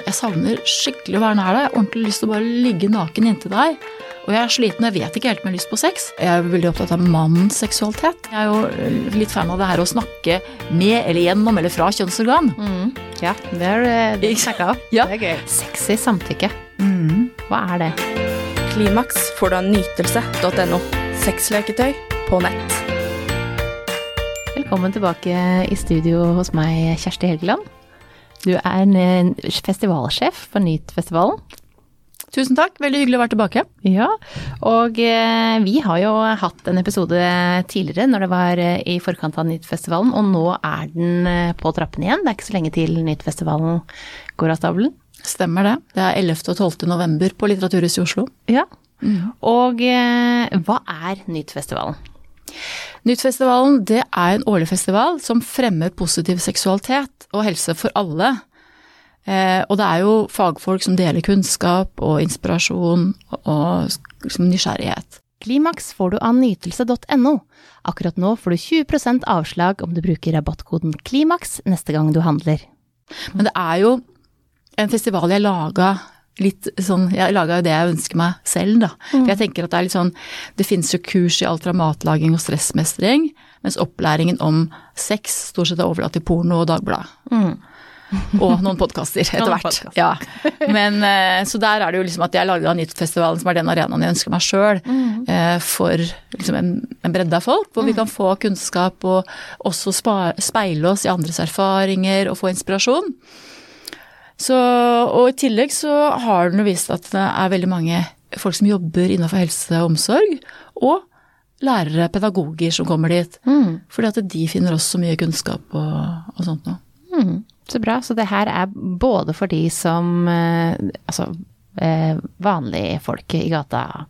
jeg savner skikkelig å være nær deg. Jeg har ordentlig lyst til å bare ligge naken inntil deg. Og jeg er sliten, jeg vet ikke helt om jeg har lyst på sex. Jeg er veldig opptatt av mannens seksualitet. Jeg er jo litt fan av det her å snakke med eller gjennom eller fra kjønnsorgan. Mm. Ja, det har du snakka om. Ja. Det er gøy. Sexy samtykke. Mm. Hva er det? Klimaks får du av nytelse.no. Sexleketøy på nett. Velkommen tilbake i studio hos meg, Kjersti Helgeland. Du er en festivalsjef for Nytfestivalen. Tusen takk, veldig hyggelig å være tilbake. Ja, og eh, vi har jo hatt en episode tidligere når det var eh, i forkant av Nytfestivalen, og nå er den eh, på trappene igjen. Det er ikke så lenge til Nytfestivalen går av stabelen. Stemmer det. Det er 11. og 12. november på Litteraturhuset i Oslo. Ja. Og eh, hva er Nytfestivalen? Nyttfestivalen det er en årlig festival som fremmer positiv seksualitet og helse for alle. Eh, og det er jo fagfolk som deler kunnskap og inspirasjon og, og liksom nysgjerrighet. Klimaks får du av nytelse.no. Akkurat nå får du 20% avslag om du bruker rabattkoden KLIMAKS neste gang du handler. Men det er jo en festival jeg laga litt sånn Jeg laga jo det jeg ønsker meg selv, da. For jeg tenker at det er litt sånn Det finnes jo kurs i alt fra matlaging og stressmestring, mens opplæringen om sex stort sett er overlatt til porno og Dagbladet. Og noen podkaster etter Noen hvert. Podcast. Ja. Men, eh, så der er det jo liksom at jeg laga Nyttfestivalen, som er den arenaen jeg ønsker meg sjøl, for liksom en, en bredde av folk, hvor vi kan få kunnskap og også speile oss i andres erfaringer og få inspirasjon. Så, og i tillegg så har den vist at det er veldig mange folk som jobber innenfor helse og omsorg, og lærere, pedagoger som kommer dit. Fordi at de finner også mye kunnskap og, og sånt noe. Mm, så bra. Så det her er både for de som eh, Altså eh, vanlige folk i gata,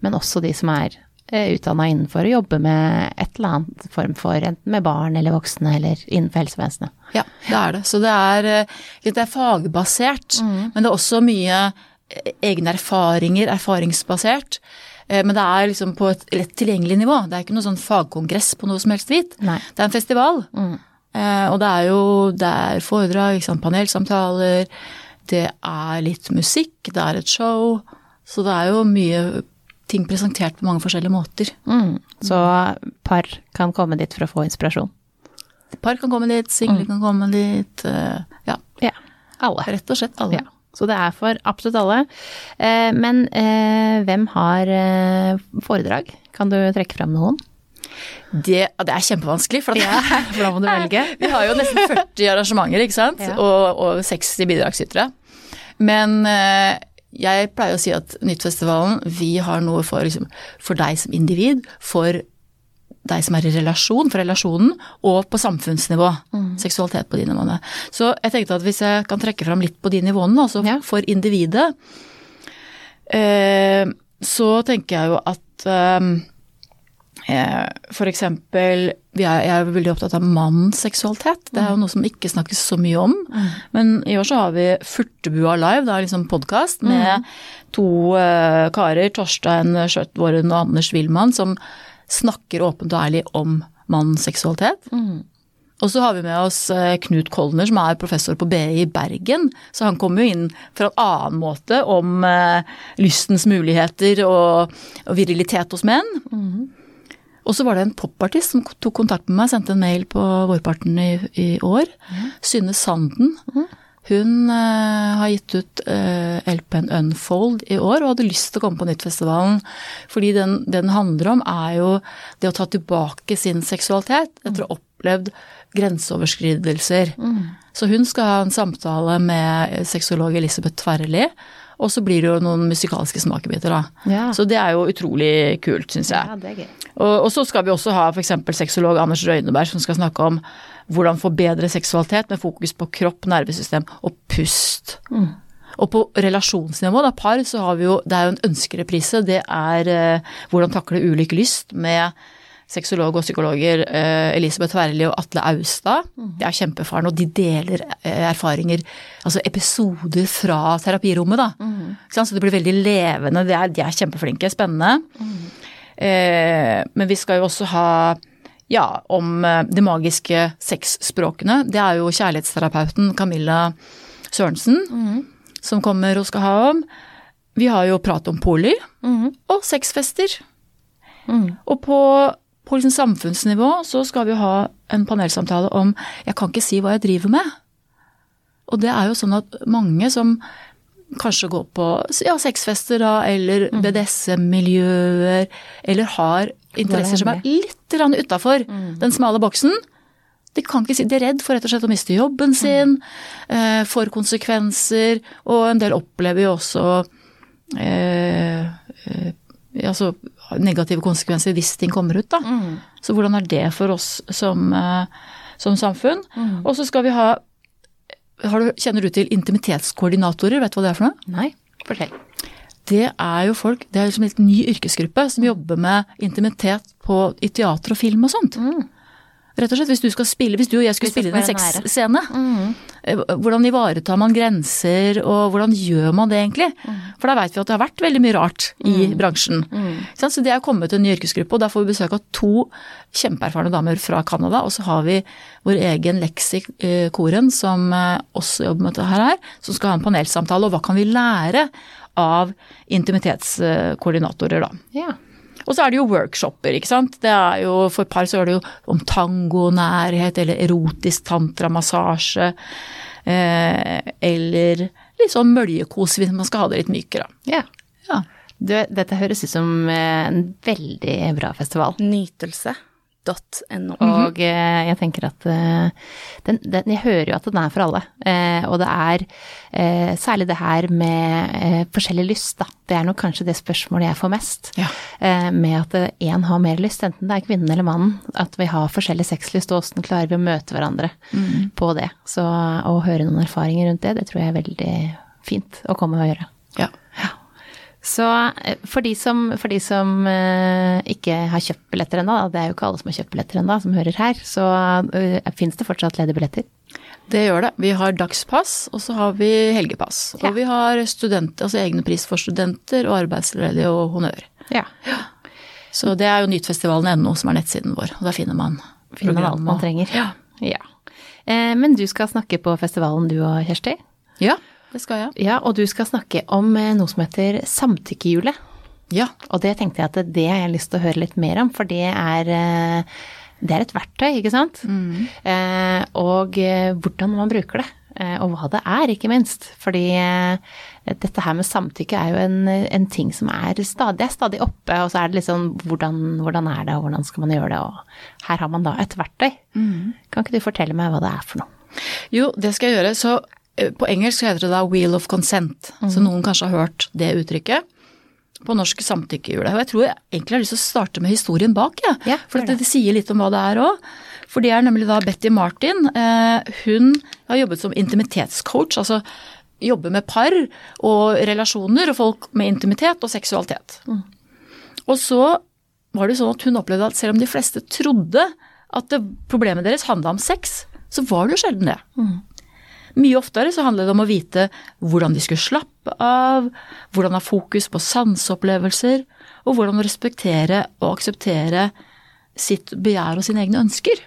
men også de som er utdanna innenfor å jobbe med et eller annet form for enten med barn eller voksne eller innenfor helsevesenet. Ja, det er det. Så det er, eh, det er fagbasert, men det er også mye eh, egne erfaringer, erfaringsbasert. Eh, Men det er liksom på et lett tilgjengelig nivå. Det er ikke noe sånn fagkongress på noe som helst hvit. Nei. Det er en festival. Mm. Og det er jo det er foredrag, panelsamtaler, det er litt musikk, det er et show. Så det er jo mye ting presentert på mange forskjellige måter. Mm. Så par kan komme dit for å få inspirasjon. Par kan komme dit, single kan komme dit. eh, Ja, Ja. Alle. rett og slett alle. Ja. Så det er for absolutt alle. Eh, men eh, hvem har foredrag? Kan du trekke fram noen? Det, det er kjempevanskelig, for, at, For da må du velge. vi har jo nesten 40 arrangementer, ikke sant? Ja. Og, og 60 bidragsytere. Men eh, jeg pleier å si at Nyttfestivalen, vi har noe for, liksom, for deg som individ, for deg som er i relasjon, for relasjonen, og på samfunnsnivå. Seksualitet på de nivåene. Så jeg tenkte at hvis jeg kan trekke fram litt på de nivåene, altså Ja. for individet, eh, så tenker jeg jo at Eh, For eksempel, jeg er veldig opptatt av mannens seksualitet. Det er jo noe som ikke snakkes så mye om. Men i år så har vi Furtebua live, er liksom podkast med to eh, karer, Torstein Skjøttvåren og Anders Wilman, som snakker åpent og ærlig om mannens seksualitet. Og så har vi med oss eh, Knut Kolner, som er professor på BI i Bergen. Så han kommer jo inn fra en annen måte om eh, lystens muligheter og, virilitet hos menn. Og så var det en popartist som tok kontakt med meg, sendte en mail på vårparten i, i år. Synne Sanden. Hun uh, har gitt ut uh, LP-en Unfold i år og hadde lyst til å komme på Nyttfestivalen. Fordi den, det den handler om, er jo det å ta tilbake sin seksualitet etter å ha opplevd grenseoverskridelser. Så hun skal ha en samtale med sexolog Elisabeth Tverrli. Og så blir det jo noen musikalske smakebiter, da. Ja. Så det er jo utrolig kult, syns jeg. Ja, det er gøy. Og, og så skal vi også ha f.eks. sexolog Anders Røyneberg som skal snakke om hvordan få bedre seksualitet med fokus på kropp, nervesystem og pust. Og på relasjonsnivå, da, par, så har vi jo Det er jo en ønskereprise. Det er eh, hvordan takle ulik lyst med sexolog og psykologer eh, Elisabeth Werli og Atle Austad. De er kjempefaren, og de deler eh, erfaringer, altså episoder fra terapirommet, da. Mm. Så det blir veldig levende. De er, de er kjempeflinke, spennende. Eh, men vi skal jo også ha ja, om eh, de magiske sexspråkene. Det er jo kjærlighetsterapeuten Camilla Sørensen, som kommer og skal ha om. Vi har jo prat om poli og sexfester. Og på, på liksom samfunnsnivå så skal vi ha en panelsamtale om 'jeg kan ikke si hva jeg driver med'. Og det er jo sånn at mange som kanskje går på ja, sexfester da, eller BDSM-miljøer, eller har interesser som er litt utafor den smale boksen, de kan ikke si, de er redd for rett og slett å miste jobben sin, eh, for konsekvenser, og en del opplever jo også eh, eh, altså negative konsekvenser hvis ting kommer ut, da. Så hvordan er det for oss som, eh, som samfunn? Og så skal vi ha har du, Kjenner du til intimitetskoordinatorer, vet du hva det er for noe? Nei, fortell. Det er jo folk, det er liksom en helt ny yrkesgruppe som jobber med intimitet på, i teater og film og sånt. Rett og slett, hvis du skal spille, hvis du og jeg skulle spille inn en sexscene, eh, hvordan ivaretar man grenser, og hvordan gjør man det egentlig? For da veit vi at det har vært veldig mye rart i bransjen. Ikke? Så det er kommet en ny yrkesgruppe, og da får vi besøk av to kjempeerfarne damer fra Canada, og så har vi vår egen Lexi eh, Koren, som eh, også jobber med dette her, som skal ha en panelsamtale, og hva kan vi lære av intimitetskoordinatorer, da. Ja. Og så er det jo workshoper, ikke sant. Det er jo, for par så er det jo om tango, nærhet eller erotisk tantramassasje. Eh, eller litt sånn møljekos hvis man skal ha det litt mykere. ja. Ja. Du, dette høres ut som eh, en veldig bra festival. Nytelse.no. Og eh, jeg tenker at eh, den, den, Jeg hører jo at den er for alle. Eh, og det er eh, særlig det her med eh, forskjellig lyst, da. Det er nok kanskje det spørsmålet jeg får mest. Ja. Eh, med at én har mer lyst, enten det er kvinnen eller mannen. At vi har forskjellig sexlyst, og åssen klarer vi å møte hverandre på det. Så å høre noen erfaringer rundt det, det tror jeg er veldig fint å komme og gjøre. Ja. Så eh, for de som, for de som eh, ikke har kjøpt billetter ennå, det er jo ikke alle som har kjøpt billetter ennå, som hører her, så uh, fins det fortsatt ledige billetter? Det gjør det. Vi har dagspass, og så har vi helgepass. Ja. Og vi har altså egne pris for studenter og arbeidsledige og honnør. Ja. Så det er jo nytfestivalen.no som er nettsiden vår, og der finner man Finner man alt man trenger. Ja. ja. Eh, men du skal snakke på festivalen du og Kjersti. ja, det skal jeg. Ja, og du skal snakke om eh, noe som heter samtykkehjulet. Ja. Og det tenkte jeg at det har jeg lyst til å høre litt mer om, for det er, eh, det er et verktøy, ikke sant? Eh, og eh, hvordan man bruker det. Og hva det er, ikke minst. Fordi dette her med samtykke er jo en, en ting som er stadig, er stadig oppe, og så er det liksom hvordan, hvordan er det, og hvordan skal man gjøre det, og her har man da et verktøy. Kan ikke du fortelle meg hva det er for noe? Jo, det skal jeg gjøre. Så på engelsk heter det da wheel of consent. Så noen kanskje har hørt det uttrykket. På norsk samtykkehjulet. Og jeg tror jeg egentlig har lyst til å starte med historien bak, jeg. Ja, For det, det sier litt om hva det er òg. For det er nemlig da Betty Martin. Eh, hun har jobbet som intimitetscoach, altså jobber med par og relasjoner og folk med intimitet og seksualitet. Og så var det sånn at hun opplevde at selv om de fleste trodde at det, problemet deres handla om sex, så var det jo sjelden det. Mye oftere så handler det om å vite hvordan de skulle slappe av, hvordan ha fokus på sanseopplevelser, og hvordan å respektere og akseptere sitt begjær og sine egne ønsker.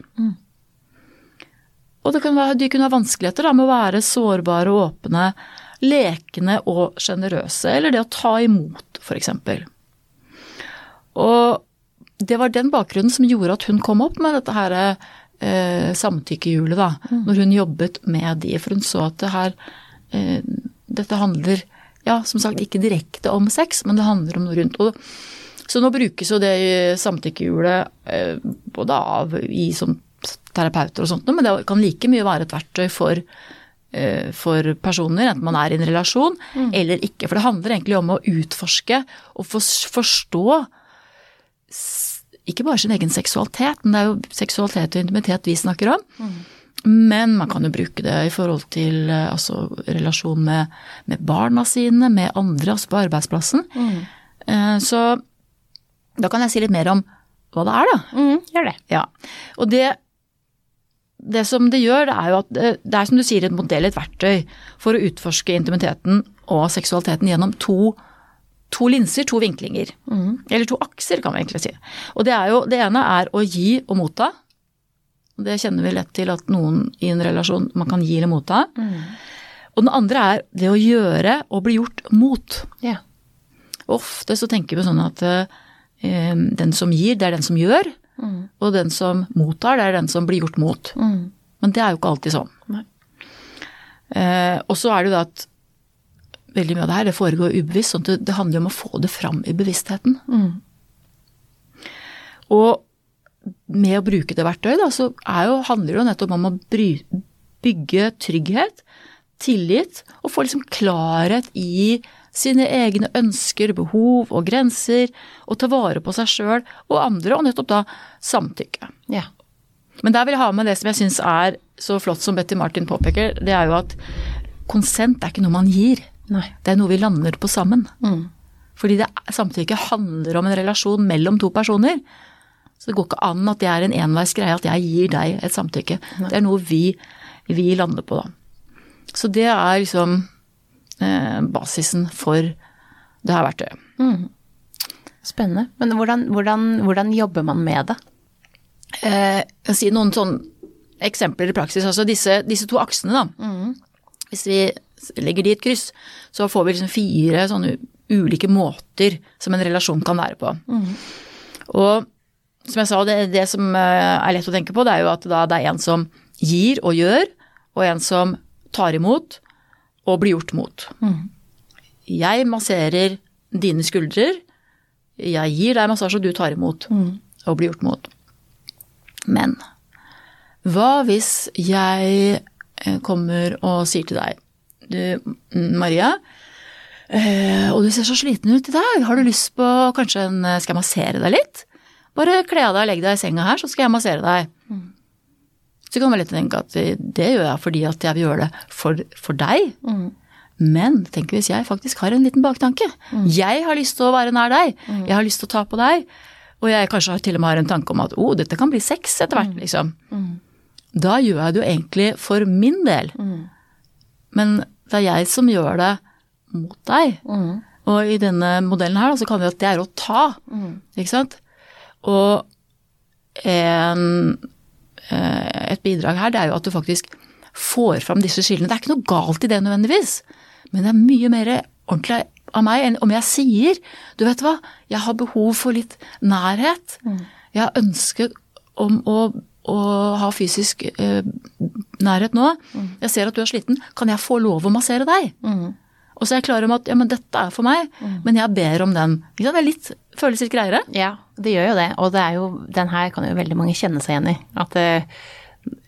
Og det kan være, de kunne ha vanskeligheter da, med å være sårbare og åpne, lekne og sjenerøse, eller det å ta imot, f.eks. Og det var den bakgrunnen som gjorde at hun kom opp med dette her eh, samtykkehjulet, da, når hun jobbet med de. For hun så at det her eh, Dette handler, ja, som sagt, ikke direkte om sex, men det handler om noe rundt. Og, så nå brukes jo det samtykkehjulet eh, både av i som terapeuter og sånt, men det kan like mye være et verktøy for eh, for personer, enten man er i en relasjon eller ikke. For det handler egentlig om å utforske og forstå ikke bare sin egen seksualitet, men det er jo seksualitet og intimitet vi snakker om. Men man kan jo bruke det i forhold til eh, altså, relasjon med, med barna sine, med andre, altså på arbeidsplassen. Mm. Så da kan jeg si litt mer om hva det er, da. Mm, gjør det. Ja, og det, det som det gjør, det er jo at det, det er som du sier et modell, et verktøy, for å utforske intimiteten og seksualiteten gjennom to, to linser, to vinklinger. Eller to akser, kan vi egentlig si. Og det jo, det ene er å gi og motta. Det kjenner vi lett til at noen i en relasjon man kan gi eller motta. Og den andre er det å gjøre og bli gjort mot. Ja. Ofte så tenker vi sånn at eh, den som gir, det er den som gjør. Og den som mottar, det er den som blir gjort mot. Men det er jo ikke alltid sånn. Eh, og så er det jo da at veldig mye av det her det foregår ubevisst, sånn at det, det handler om å få det fram i bevisstheten. Og med å bruke det verktøyet, da, så er jo, handler det jo nettopp om å bry, bygge trygghet, tillit, og få liksom klarhet i sine egne ønsker, behov og grenser, og ta vare på seg sjøl og andre, og nettopp da samtykke. Yeah. Men der vil jeg ha med det som jeg syns er så flott som Betty Martin påpeker, det er jo at konsent er ikke noe man gir. Nei. Det er noe vi lander på sammen. Mm. Fordi det, samtykke handler om en relasjon mellom to personer. Så det går ikke an at det er en enveis greie at jeg gir deg et samtykke. Det er noe vi, vi lander på, da. Så det er liksom eh, basisen for det her verktøyet. Spennende. Men hvordan, hvordan, hvordan jobber man med det? Eh, jeg kan si noen sånne eksempler i praksis. Altså disse, disse to aksene, da. Hvis vi legger de et kryss, så får vi liksom fire sånne ulike måter som en relasjon kan være på. Og som jeg sa, det, det som eh, er lett å tenke på, det er jo at da det er en som gir og gjør, og en som tar imot og blir gjort mot. Jeg masserer dine skuldrer, jeg gir deg massasje og du tar imot og blir gjort mot. Men hva hvis jeg eh, kommer og sier til deg Du, mm, Maria, eh, og du ser så sliten ut i dag, har du lyst på kanskje en eh, Skal jeg massere deg litt? Bare kle av deg og legg deg i senga her, så skal jeg massere deg. Så kan man lett tenke at det det gjør jeg fordi at jeg vil gjøre det for, for deg. Men tenk hvis jeg faktisk har en liten baktanke. Jeg har lyst til å være nær deg. Jeg har lyst til å ta på deg. Og jeg kanskje til og med har en tanke om at oh, dette kan bli sex etter hvert, liksom. Da gjør jeg det jo egentlig for min del. Men det er jeg som gjør det mot deg. Og i denne modellen her, så kan vi at det er å ta. Ikke sant? Og en, eh, et bidrag her, det er jo at du faktisk får fram disse skillene. Det er ikke noe galt i det nødvendigvis, men det er mye mer ordentlig av meg enn om jeg sier Du vet hva, jeg har behov for litt nærhet. Jeg har ønske om å, å ha fysisk eh, nærhet nå. Jeg ser at du er sliten. Kan jeg få lov å massere deg? Og så er jeg klar om at ja, men dette er for meg, men jeg ber om den. Ikke sant? Det er litt, føles litt greiere. Ja, det gjør jo det. Og det er jo, den her kan jo veldig mange kjenne seg igjen i. At, eh,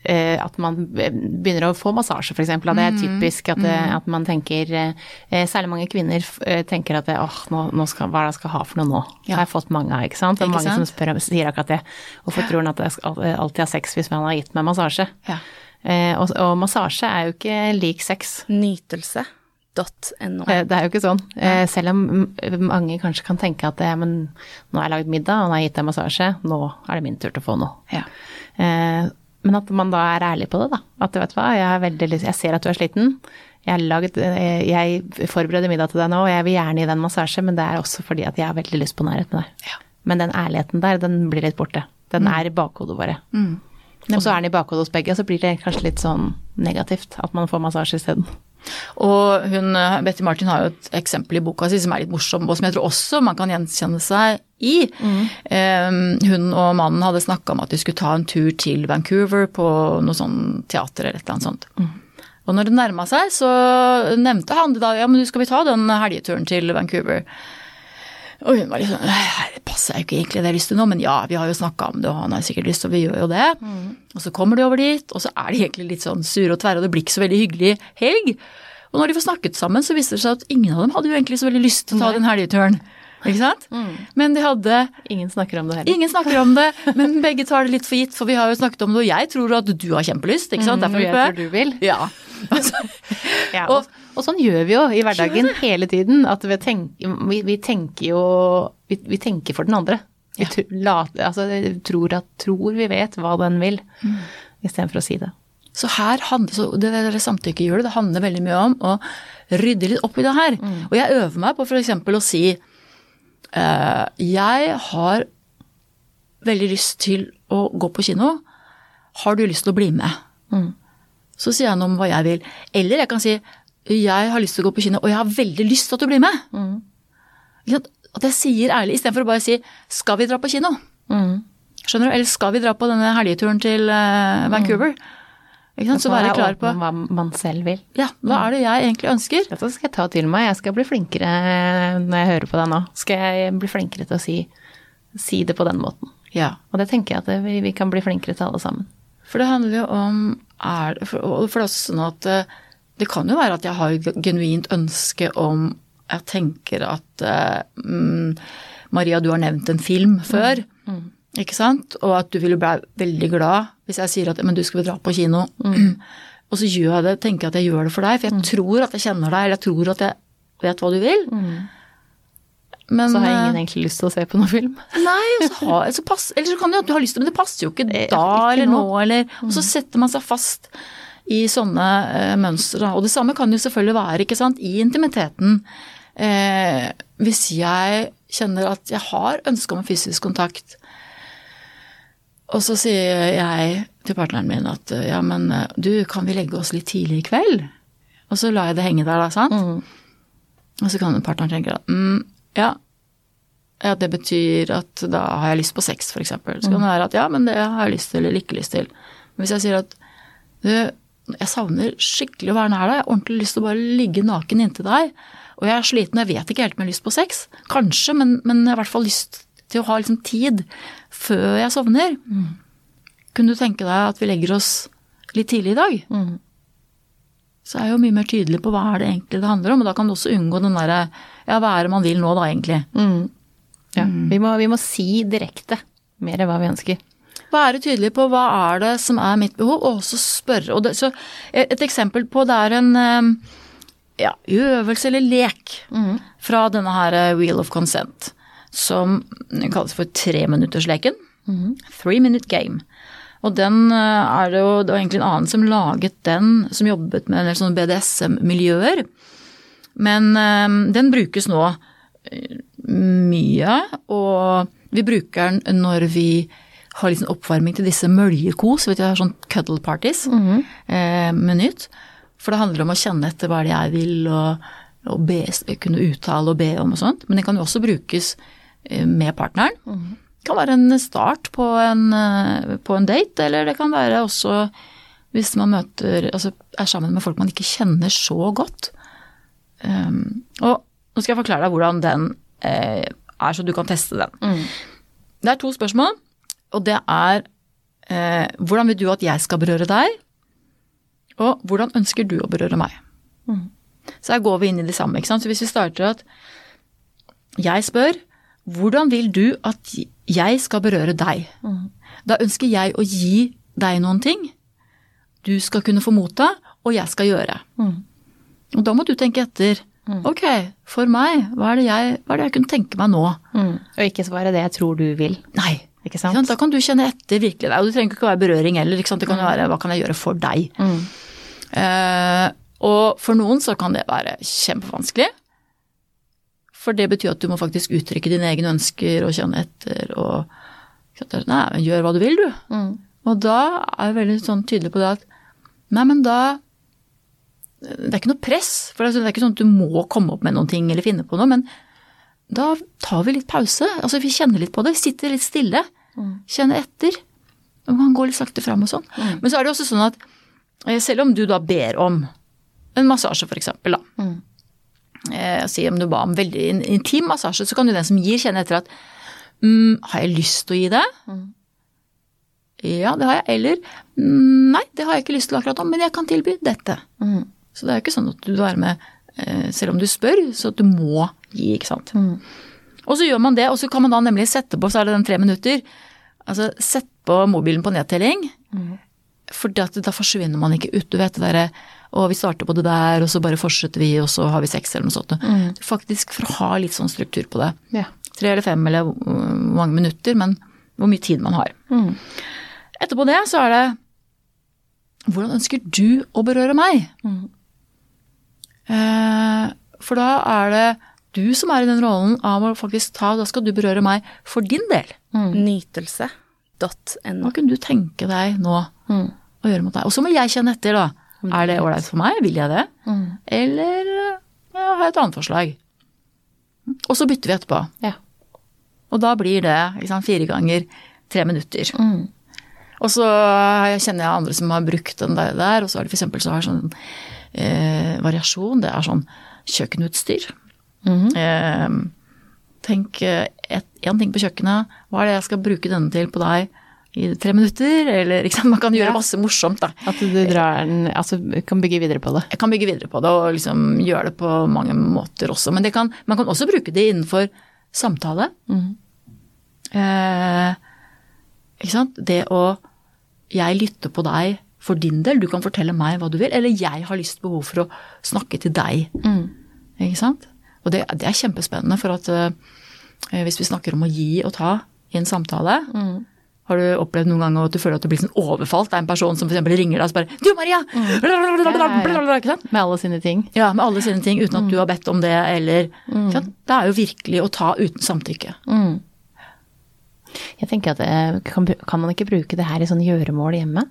at man begynner å få massasje, f.eks. At det er typisk at, det, at man tenker eh, Særlig mange kvinner eh, tenker at åh, nå, nå skal, hva er det jeg skal ha for noe nå? Det har jeg fått mange av, ikke sant. Det er mange sant? som spør, sier akkurat det. Hvorfor tror han at jeg alltid har sex hvis man har gitt meg massasje? Ja. Eh, og, og massasje er jo ikke lik sex. Nytelse.no. Eh, Det er jo ikke sånn. Eh, Selv om mange kanskje kan tenke at ja, men nå har jeg lagd middag, og nå har jeg gitt deg massasje, nå er det min tur til å få noe. Ja. Men at man da er ærlig på det, da. At vet du hva, jeg, veldig jeg ser at du er sliten. Jeg, har lagd, eh, jeg forbereder middag til deg nå, og jeg vil gjerne gi deg en massasje, men det er også fordi at jeg har veldig lyst på nærhet med deg. Ja. Men den ærligheten der, den blir litt borte. Den er i bakhodet våre. Og så er den i bakhodet hos begge, og så blir det kanskje litt sånn negativt at man får massasje isteden. Og hun, eh, Betty Martin har jo et eksempel i boka si som er litt morsom, og som jeg tror også man kan gjenkjenne seg i. Eh, hun og mannen hadde snakka om at de skulle ta en tur til Vancouver på noe sånn teater eller et eller annet sånt. Og når det nærma seg, så nevnte han det da, ja, men du skal vi ta den helgeturen til Vancouver? Og hun var litt sånn Det passer jo ikke egentlig det jeg har lyst til nå, men ja, vi har jo snakka om det, og han har sikkert lyst, og vi gjør jo det. Og så kommer de over dit, og så er de egentlig litt sånn sure og tverre, og det blir ikke så veldig hyggelig helg. Og når de får snakket sammen, så viser det seg at ingen av dem hadde jo egentlig så veldig lyst til å ta den helgeturen. Ikke sant? Men de hadde Ingen snakker om det heller. Ingen snakker om det, men begge tar det litt for gitt, for vi har jo snakket om det, og jeg tror at du har kjempelyst, ikke sant? Derfor Mm, jeg er tror du vil. Ja. Altså, Ja, Og- og, sånn gjør vi jo i hverdagen hele tiden. At vi, tenker, vi, vi tenker jo vi, vi tenker for den andre. Vi Ja. tr- lat- altså, tror, at, tror vi vet hva den vil, Mm. istedenfor å si det. Så her handler, så det det samtykket gjør det, handler veldig mye om å rydde litt opp i det her. Og jeg øver meg på f.eks. å si jeg har veldig lyst til å gå på kino. Har du lyst til å bli med? Så sier jeg noe om hva jeg vil. Eller jeg kan si jeg har lyst til å gå på kino, og jeg har veldig lyst til at du blir med. Mm. At jeg sier ærlig, istedenfor å bare si 'skal vi dra på kino'? Mm. Skjønner du? Eller skal vi dra på denne helgeturen til eh, Vancouver? Sant? Så være klar på hva man selv vil. ja, hva er det jeg egentlig ønsker? Dette skal jeg ta til meg. Jeg skal bli flinkere når jeg hører på deg nå. Skal jeg bli flinkere til å si, si det på den måten. Ja. Og det tenker jeg at vi, vi kan bli flinkere til alle sammen. For det handler jo om er, for, og for det er også sånn at eh, det kan jo være at jeg har et genuint ønske om Jeg tenker at eh, mm, Maria, du har nevnt en film før. Ikke sant? Og at du ville bli veldig glad hvis jeg sier at men du skal vi dra på kino. Og så gjør jeg det, tenker jeg at jeg gjør det for deg, for jeg tror at jeg kjenner deg, eller jeg tror at jeg vet hva du vil. Men, Så har eh, ingen egentlig lyst til å se på noen film. Nei, så har, så pass, eller så kan det jo at du har lyst til men det passer jo ikke da Eh, ikke eller nå. nå. Eller, og så setter man seg fast i sånne eh, mønstre. Og det samme kan jo selvfølgelig være ikke sant, i intimiteten. Eh, hvis jeg kjenner at jeg har ønske om fysisk kontakt, og så sier jeg til partneren min at eh, ja, men eh, du, kan vi legge oss litt tidlig i kveld? Og så lar jeg det henge der, da, sant? Og så kan partneren tenke at mm, ja, ja, det betyr at da har jeg lyst på sex, f.eks. Så kan det være at ja, men det har jeg lyst til eller ikke lyst til. Men hvis jeg sier at du, jeg savner skikkelig å være nær deg, jeg har ordentlig lyst til å bare ligge naken inntil deg, og jeg er sliten, jeg vet ikke helt om jeg har lyst på sex, kanskje, men, men jeg har i hvert fall lyst til å ha liksom tid før jeg sovner. Kunne du tenke deg at vi legger oss litt tidlig i dag? Så er jeg jo mye mer tydelig på hva er det egentlig det handler om, og da kan du også unngå den derre ja, hva er det man vil nå da, egentlig. Ja. Vi, må, vi må si direkte mer hva vi ønsker. Være tydelig på hva er det som er mitt behov, og også spørre. Og det, så et et eksempel på det er en eh, ja, øvelse eller lek fra denne her eh, Wheel of Consent, som kalles for treminuttersleken. Three minute game. Og den eh, er det jo det var egentlig en annen som laget den, som jobbet med en del sånne BDSM-miljøer. Men eh, den brukes nå eh, mye, og vi bruker den når vi har liksom oppvarming til disse møljekos, vet du, jeg har sånn cuddle parties eh, med nytt. For det handler om å kjenne etter hva det er jeg vil, og, og be, kunne uttale og be om og sånt. Men den kan jo også brukes med partneren. Det kan være en start på en, eh, på en date, eller det kan være også hvis man møter, altså er sammen med folk man ikke kjenner så godt. Um, og nå skal jeg forklare deg hvordan den eh, er, så du kan teste den. Det er to spørsmål, og det er eh, hvordan vil du at jeg skal berøre deg, og hvordan ønsker du å berøre meg? Så her går vi inn i det samme. ikke sant? Så hvis vi starter at jeg spør hvordan vil du at jeg skal berøre deg? Da ønsker jeg å gi deg noen ting du skal kunne få motta, og jeg skal gjøre. Og da må du tenke etter. Ok, for meg, hva er, det jeg, er det jeg kunne tenke meg nå? Og ikke svare det jeg tror du vil. Nei. Ikke sant? Da kan du kjenne etter virkelig. deg. Og det trenger ikke å være berøring heller. Det kan jo være hva kan jeg gjøre for deg. Eh, og for noen så kan det være kjempevanskelig. For det betyr at du må faktisk uttrykke dine egne ønsker og kjenne etter og? Nei, men gjør hva du vil, du. Og da er jeg veldig sånn tydelig på det at Nei, men da Det er ikke noe press. For det er ikke sånn at du må komme opp med noen ting eller finne på noe. Men da tar vi litt pause. Altså vi kjenner litt på det. Sitter litt stille. Kjenner etter. Og man går litt sakte fram og sånn. Men så er det også sånn at eh, selv om du da ber om en massasje, for eksempel, da. Eh, Si om du ba om veldig intim massasje, så kan jo den som gir, kjenne etter at mm, har jeg lyst til å gi det? Ja, det har jeg. Eller «Mm, nei, det har jeg ikke lyst til akkurat nå, men jeg kan tilby dette. Så det er jo ikke sånn at du er med eh, selv om du spør, så du må gi, ikke sant. Og så gjør man det, og så kan man da nemlig sette på, så er det den tre minutter, altså sett på mobilen på nedtelling, for da forsvinner man ikke ut. Du vet det derre og vi starter på det der, og så bare fortsetter vi, og så har vi sex eller noe sånt. Faktisk for å ha litt sånn struktur på det. Ja. Tre eller fem eller hvor mange minutter, men hvor mye tid man har. Etterpå det så er det hvordan ønsker du å berøre meg? Eh, for da er det du som er i den rollen av å faktisk ta Da skal du berøre meg for din del. Nytelse.no. Hva kunne du tenke deg nå å gjøre mot deg? Og så må jeg kjenne etter, da. Er det ålreit for meg? Vil jeg det? Eller ja, har jeg et annet forslag? Og så bytter vi etterpå. Ja. Og da blir det liksom, fire ganger tre minutter. Og så kjenner jeg andre som har brukt den der, der og så det for eksempel så har sånn eh, variasjon. Det er sånn kjøkkenutstyr. eh, tenk én ting på kjøkkenet. Hva er det jeg skal bruke denne til på deg i tre minutter? Eller liksom, man kan gjøre masse morsomt, da. At du drar den Altså kan bygge videre på det. Jeg kan bygge videre på det og liksom gjøre det på mange måter også. Men det kan, man kan også bruke det innenfor samtale. Eh, ikke sant. Det å Jeg lytter på deg for din del, du kan fortelle meg hva du vil. Eller jeg har lyst behov for å snakke til deg. Ikke sant. Og det, det er kjempespennende, for at eh, hvis vi snakker om å gi og ta i en samtale Har du opplevd noen ganger at du føler at du blir sånn overfalt av en person som f.eks. ringer deg og spør 'Du, Maria!' Sant? Med alle sine ting. Ja, med alle sine ting uten at du har bedt om det, eller sant? Det er jo virkelig å ta uten samtykke. Jeg tenker at eh, kan, kan man ikke bruke det her i sånn gjøremål hjemme?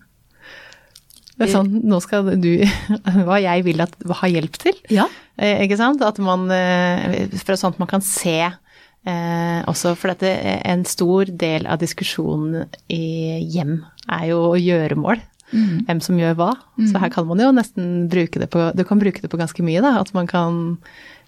Det er sånn, nå skal du Hva jeg vil at, ha hjelp til. Ja. Eh, Ikke sant? At man eh, For sånn at man kan se eh, også For dette, en stor del av diskusjonen i hjem er jo gjøremål. Hvem som gjør hva. Så her kan man jo nesten bruke det på Du kan bruke det på ganske mye, da. At man kan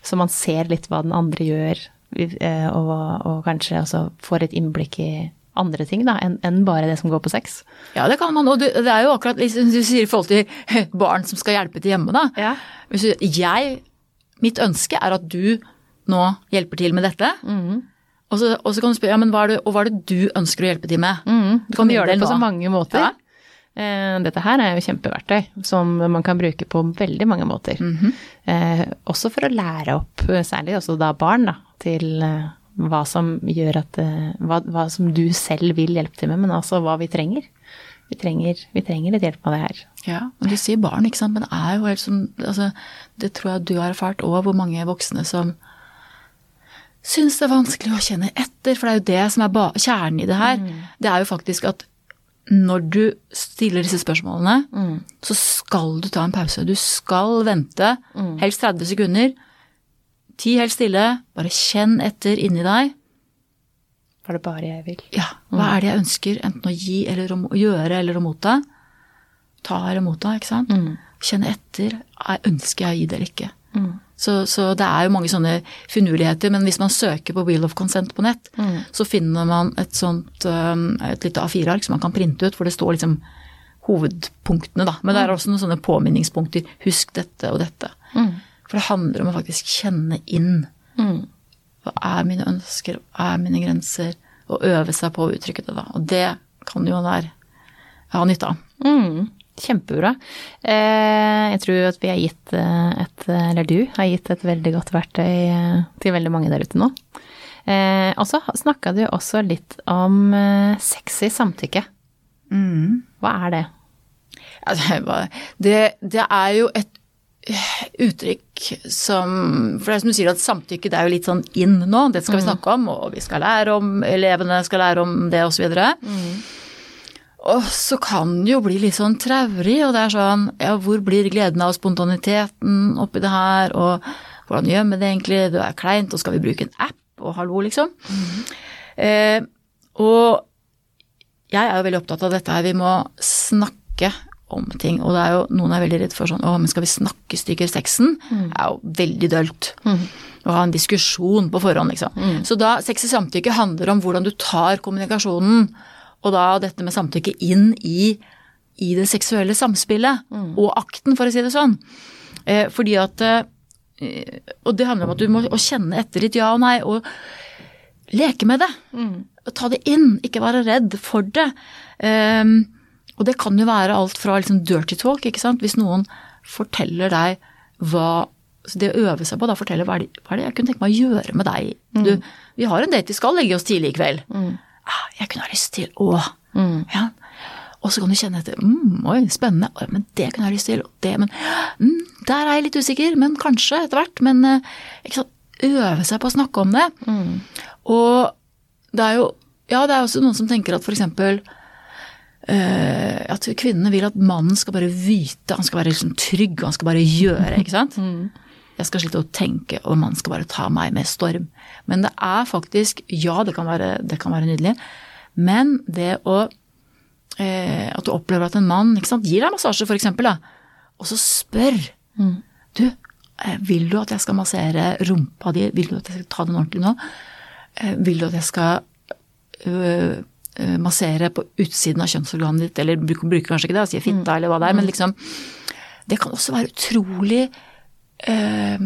Så man ser litt hva den andre gjør, eh, og, og kanskje også får et innblikk i andre ting da, enn en bare det som går på sex. ja, det kan man. Og det, det er jo akkurat liksom du sier i forhold til barn som skal hjelpe til hjemme, da. Ja. Jeg, mitt ønske er at du nå hjelper til med dette. Og, så, og så kan du spørre ja, men hva er det, og hva er det du ønsker å hjelpe til med? Du kan gjøre det på så mange måter. Ja. Eh, Dette her er jo kjempeverktøy som man kan bruke på veldig mange måter. eh, også for å lære opp, eh, særlig også da barn, da, til eh, hva som gjør at hva, hva som du selv vil hjelpe til med, men altså hva vi trenger. Vi trenger, vi trenger litt hjelp med det her. Ja, og Du sier barn, ikke sant, men det er jo helt som altså, Det tror jeg du har erfart òg, hvor mange voksne som syns det er vanskelig å kjenne etter, for det er jo det som er kjernen i det her. Det er jo faktisk at når du stiller disse spørsmålene, så skal du ta en pause. Du skal vente, helst 30 sekunder. Ti helt stille, bare kjenn etter inni deg. Var det bare jeg vil? Ja, hva er det jeg ønsker, enten å gi eller å gjøre eller å motta? Ta eller motta, ikke sant? Kjenne etter, er- ønsker jeg å gi det eller ikke? Så, så det er jo mange sånne finurligheter, men hvis man søker på Wheel of Consent på nett, så finner man et sånt, et lite A4-ark som man kan printe ut, hvor det står liksom hovedpunktene, da. Men det er også noen sånne påminningspunkter. Husk dette og dette. For det handler om å faktisk kjenne inn. Hva er mine ønsker, hva er mine grenser? Og øve seg på å uttrykke det, da. Og det kan jo enhver ha nytte av. Mm, kjempebra. Eh, jeg tror at vi har gitt eh, et, eller du har gitt et veldig godt verktøy eh, til veldig mange der ute nå. Eh, og så snakka du også litt om eh, sexy samtykke. Hva er det? Det, er det, det er jo et eh, uttrykk som For det er som du sier at samtykke det er jo litt sånn in nå, det skal vi snakke om, og vi skal lære om, elevene skal lære om det osv. Og så kan det jo bli litt sånn traurig, og det er sånn ja, hvor blir gleden av spontaniteten oppi det her, og hvordan gjør vi det egentlig, det er kleint, og skal vi bruke en app, og hallo, liksom. Eh, og jeg er jo veldig opptatt av dette her, vi må snakke om ting, og det er jo noen er veldig redd for sånn, å, men skal vi snakke stykker sexen? Det er jo veldig dølt. Å ha en diskusjon på forhånd, liksom. Så da, sex i samtykke handler om hvordan du tar kommunikasjonen, og da dette med samtykke inn i, i det seksuelle samspillet, og akten, for å si det sånn. Eh, fordi at eh, Og det handler om at du må kjenne etter ditt ja og nei, og leke med det. Ta det inn, ikke være redd for det. Eh, og det kan jo være alt fra liksom dirty talk, ikke sant. Hvis noen forteller deg hva så Det å øve seg på da fortelle hva er, det, hva er det jeg kunne tenke meg å gjøre med deg. Du, vi har en date, vi skal legge oss tidlig i kveld. Ah, jeg kunne ha lyst til å ja. Og så kan du kjenne etter mm, Oi, spennende. Oi, men det kunne jeg ha lyst til. Og det, men mm, Der er jeg litt usikker, men kanskje etter hvert. Men eh, ikke sant, øve seg på å snakke om det. Og det er jo Ja, det er også noen som tenker at for eksempel eh, at kvinnene vil at mannen skal bare vite, han skal være liksom trygg, han skal bare gjøre, ikke sant. Jeg skal slite å tenke, og man skal bare ta meg med storm. Men det er faktisk Ja, det kan være, det kan være nydelig, men det å eh, At du opplever at en mann sant, gir deg massasje, eksempel, og så spør Du, eh, vil du at jeg skal massere rumpa di? Vil du at jeg skal ta den ordentlig nå? Eh, Vil du at jeg skal øh, massere på utsiden av kjønnsorganet ditt, eller bruker, bruker kanskje ikke det, sier fitta eller hva det er, men liksom Det kan også være utrolig øh,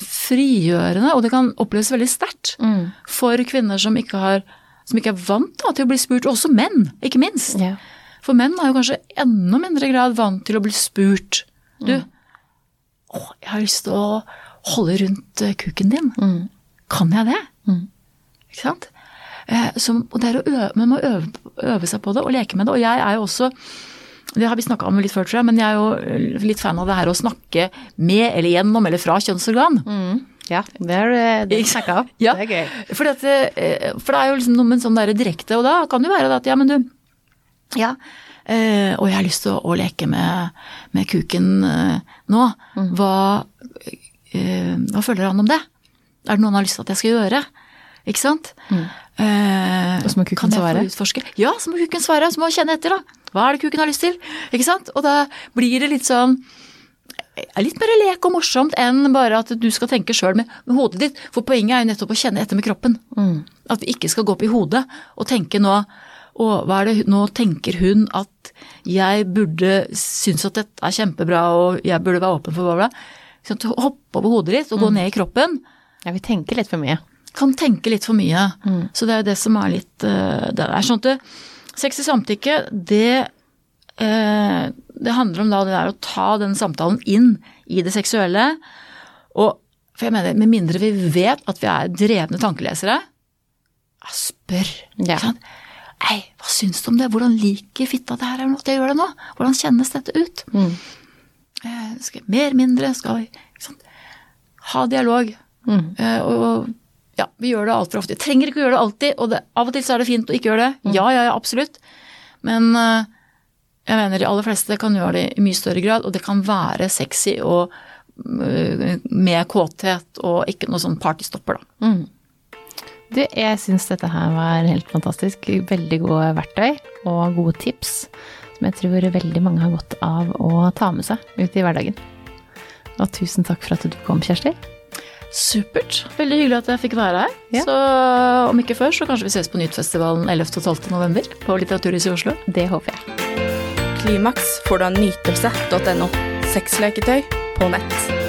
frigjørende, og det kan oppleves veldig sterkt for kvinner som ikke, har, som ikke er vant da, til å bli spurt, og også menn, ikke minst. Yeah. For menn er jo kanskje enda mindre grad vant til å bli spurt. Du, å, jeg har lyst til å holde rundt eh, kuken din. Kan jeg det? Ikke sant? Eh, Så, og det er å øve, man må øve, øve seg på det og leke med det. Og jeg er jo også det har vi snakka om litt før, tror jeg, men jeg er jo litt fan av det her å snakke med eller gjennom eller fra kjønnsorgan. Ja, det er det du snakka om. Ja, Det er gøy. For, at, eh, for det er jo liksom noe med sånn derre direkte, og da kan det jo være at ja, men du Ja, eh, og jeg har lyst til å, å leke med, med kuken eh, nå. Hva, eh, hva føler han om det? Er det noe han har lyst til at jeg skal gjøre? Ikke sant? Eh, Og så må kuken svare? Ja, så må kuken svare. Så må jeg kjenne etter, da. Hva er det kuken har lyst til? Ikke sant? Og da blir det litt sånn er litt mer lek og morsomt enn bare at du skal tenke sjøl med, med hodet ditt. For poenget er jo nettopp å kjenne etter med kroppen. At vi ikke skal gå opp i hodet og tenke nå å, hva er det, nå tenker hun at jeg burde synes at dette er kjempebra og jeg burde være åpen for hva det er. Hoppe over hodet ditt og gå ned i kroppen Ja, vi tenker litt for mye. kan tenke litt for mye. Så det er jo det som er litt eh, Det er sånn at det, sex i samtykke, det eh, Det handler om da det der å ta den samtalen inn i det seksuelle. Og for jeg mener, med mindre vi vet at vi er drevne tankelesere, ja, spør. Ja. Ei, hva syns du om det? Hvordan liker fitta det her at jeg gjør det nå? Hvordan kjennes dette ut? Eh, skal jeg mer, mindre? Skal vi? Ha dialog. Eh, og, og ja, vi gjør det altfor ofte. Vi Trenger ikke å gjøre det alltid, og det, av og til så er det fint å ikke gjøre det. Ja, ja, ja, absolutt. Men eh, jeg mener de aller fleste kan gjøre det i mye større grad, og det kan være sexy og eh, med kåthet og ikke noe sånn partystopper, da. Du, jeg syns dette her var helt fantastisk. Veldig gode verktøy og gode tips som jeg tror veldig mange har godt av å ta med seg ut i hverdagen. Og tusen takk for at du kom, Kjersti. Supert. Veldig hyggelig at jeg fikk være her. Ja. Så om ikke før, så kanskje vi ses på Nytfestivalen 11. og 12. november på Litteraturhuset i Oslo. Det håper jeg. Klimaks får du av nytelse.no. Sexleketøy på nett.